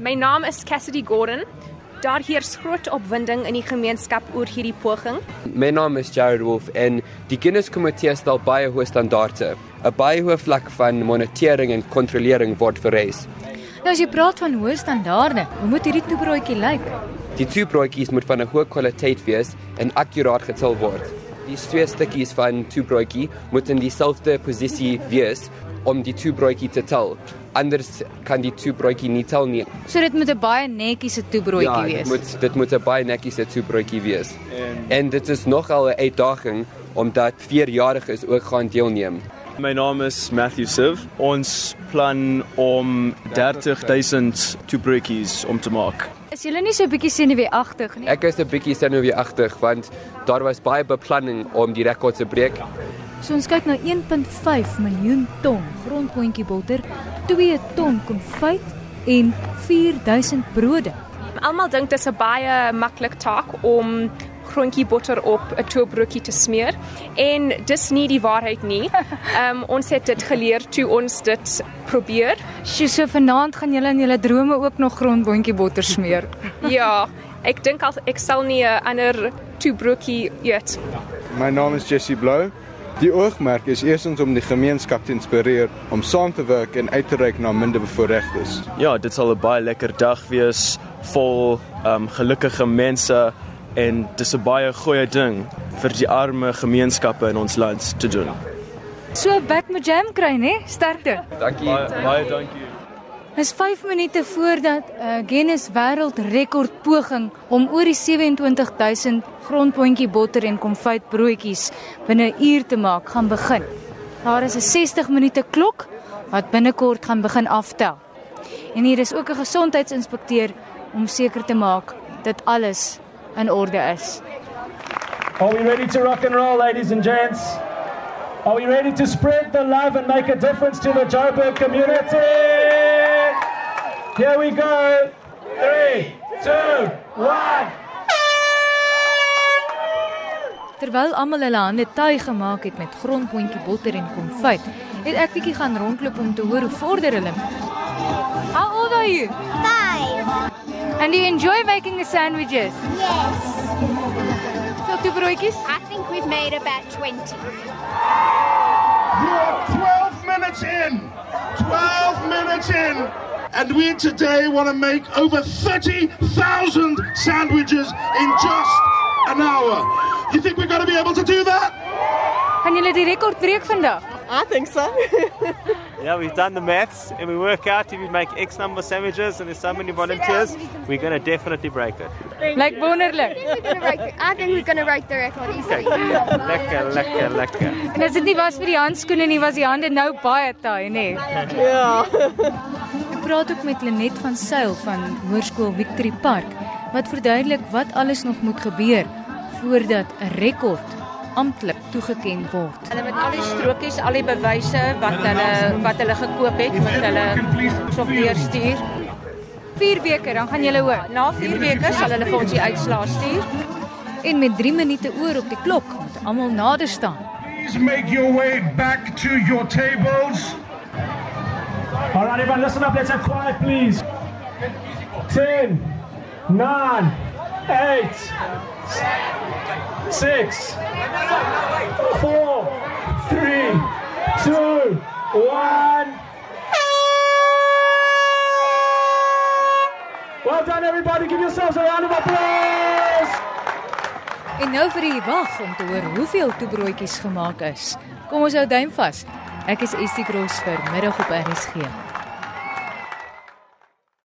My naam is Cassidy Gordon. Daar heers groot opwinding in die gemeenskap oor hierdie poging. My naam is Jared Wolf en die Guinness Komitee stel baie hoë standaarde. 'n Baie hoë vlak van monitering en kontrolering word vereis. Nou as jy praat van hoë standaarde, hoe moet hierdie toebroodjie lyk? Die toebroodjies moet van 'n hoë kwaliteit wees en akkuraat getel word. Die twee stukkies van toebroodjie moet in dieselfde posisie wees om die toebroodjie te tel. Anders kan die toebroodjie nie tel nie. So dit moet 'n baie netjiese toebroodjie ja, wees. dit moet dit moet 'n baie netjiese toebroodjie wees. En, en dit is nogal 'n uitdaging omdat vierjariges ook gaan deelneem. My naam is Matthew Siv. Ons plan om 30000 toebroodjies om te maak. Is julle nie so 'n bietjie senuweeagtig nie? Ek is 'n bietjie senuweeagtig want daar was baie beplanning om die rekord te breek. So ons kyk na 1.5 miljoen ton grondpotjie botter, 2 ton konfyt en 4000 brode. Almal dink dit is 'n baie maklik taak om grondjie botter op 'n toebroodjie te smeer en dis nie die waarheid nie. Ehm um, ons het dit geleer toe ons dit probeer. Sjoe, so vanaand gaan julle in julle drome ook nog grondboontjie botter smeer. Ja, ek dink al ek sal nie 'n ander toebroodjie eet. My naam is Jessie Blou. Die oogmerk is eerstens om die gemeenskap te inspireer om saam te werk en uit te reik na minderbevoorregtes. Ja, dit sal 'n baie lekker dag wees vol um gelukkige mense en dis 'n baie goeie ding vir die arme gemeenskappe in ons land te doen. So back my jam kry, né? Sterkte. Dankie. Baie, baie dankie. Dis 5 minute voordat uh, Guinness wêreldrekord poging om oor die 27000 grondpotjie botter en konfyt broodjies binne 'n uur te maak gaan begin. Daar is 'n 60 minute klok wat binnekort gaan begin aftel. En hier is ook 'n gesondheidsinspekteur om seker te maak dat alles in orde is. Are we ready to rock and roll, ladies and gents? Are we ready to spread the love and make a difference to the Joburg community? Here we go. Three, two, one. Terwyl almal hulle hande taai gemaak het met grondpotjie botter en konfyt, het ek bietjie gaan rondloop om te hoor hoe vorder hulle. How old are you? Five. And do you enjoy making the sandwiches? Yes. So two broodjies? I think we've made about 20. We're 12 minutes in. 12 minutes in. And we today want to make over 30,000 sandwiches in just an hour. You think we're going to be able to do that? Gaan julle die rekord breek vandag? I think so. Yeah, we've done the maths and we work out if we make X number of sandwiches and there's so many volunteers, we're going to definitely break it. Lyk wonderlik. We're gonna break the, I think we're going to break the record easily. Lekker, lekker, lekker. En as dit nie was vir die handskoene nie, was die hande nou baie taai, nê? Ja. Praat ook met Lenet van Sail van Hoërskool Victory Park wat verduidelik wat alles nog moet gebeur voordat 'n rekord amptelik toegeken word. Hulle met al die strokies, al die bewyse wat hulle wat hulle gekoop het, moet hulle software stuur. 4 weke dan gaan julle hoor. Na 4 weke sal hulle vir ons die uitslae stuur. En met 3 minute oor op die klok moet almal nader staan. Please make your way back to your tables. All right, everyone, listen up. Let's have quiet, please. 10, 9, 8, 6, 4, 3, 2, 1. Well done, everybody. Give yourselves a round of applause. En nou vir die wag om te hoor hoeveel toebroodjies gemaak is. Kom ons hou duim vas. Ek is Estie Gross vir middag op RSG.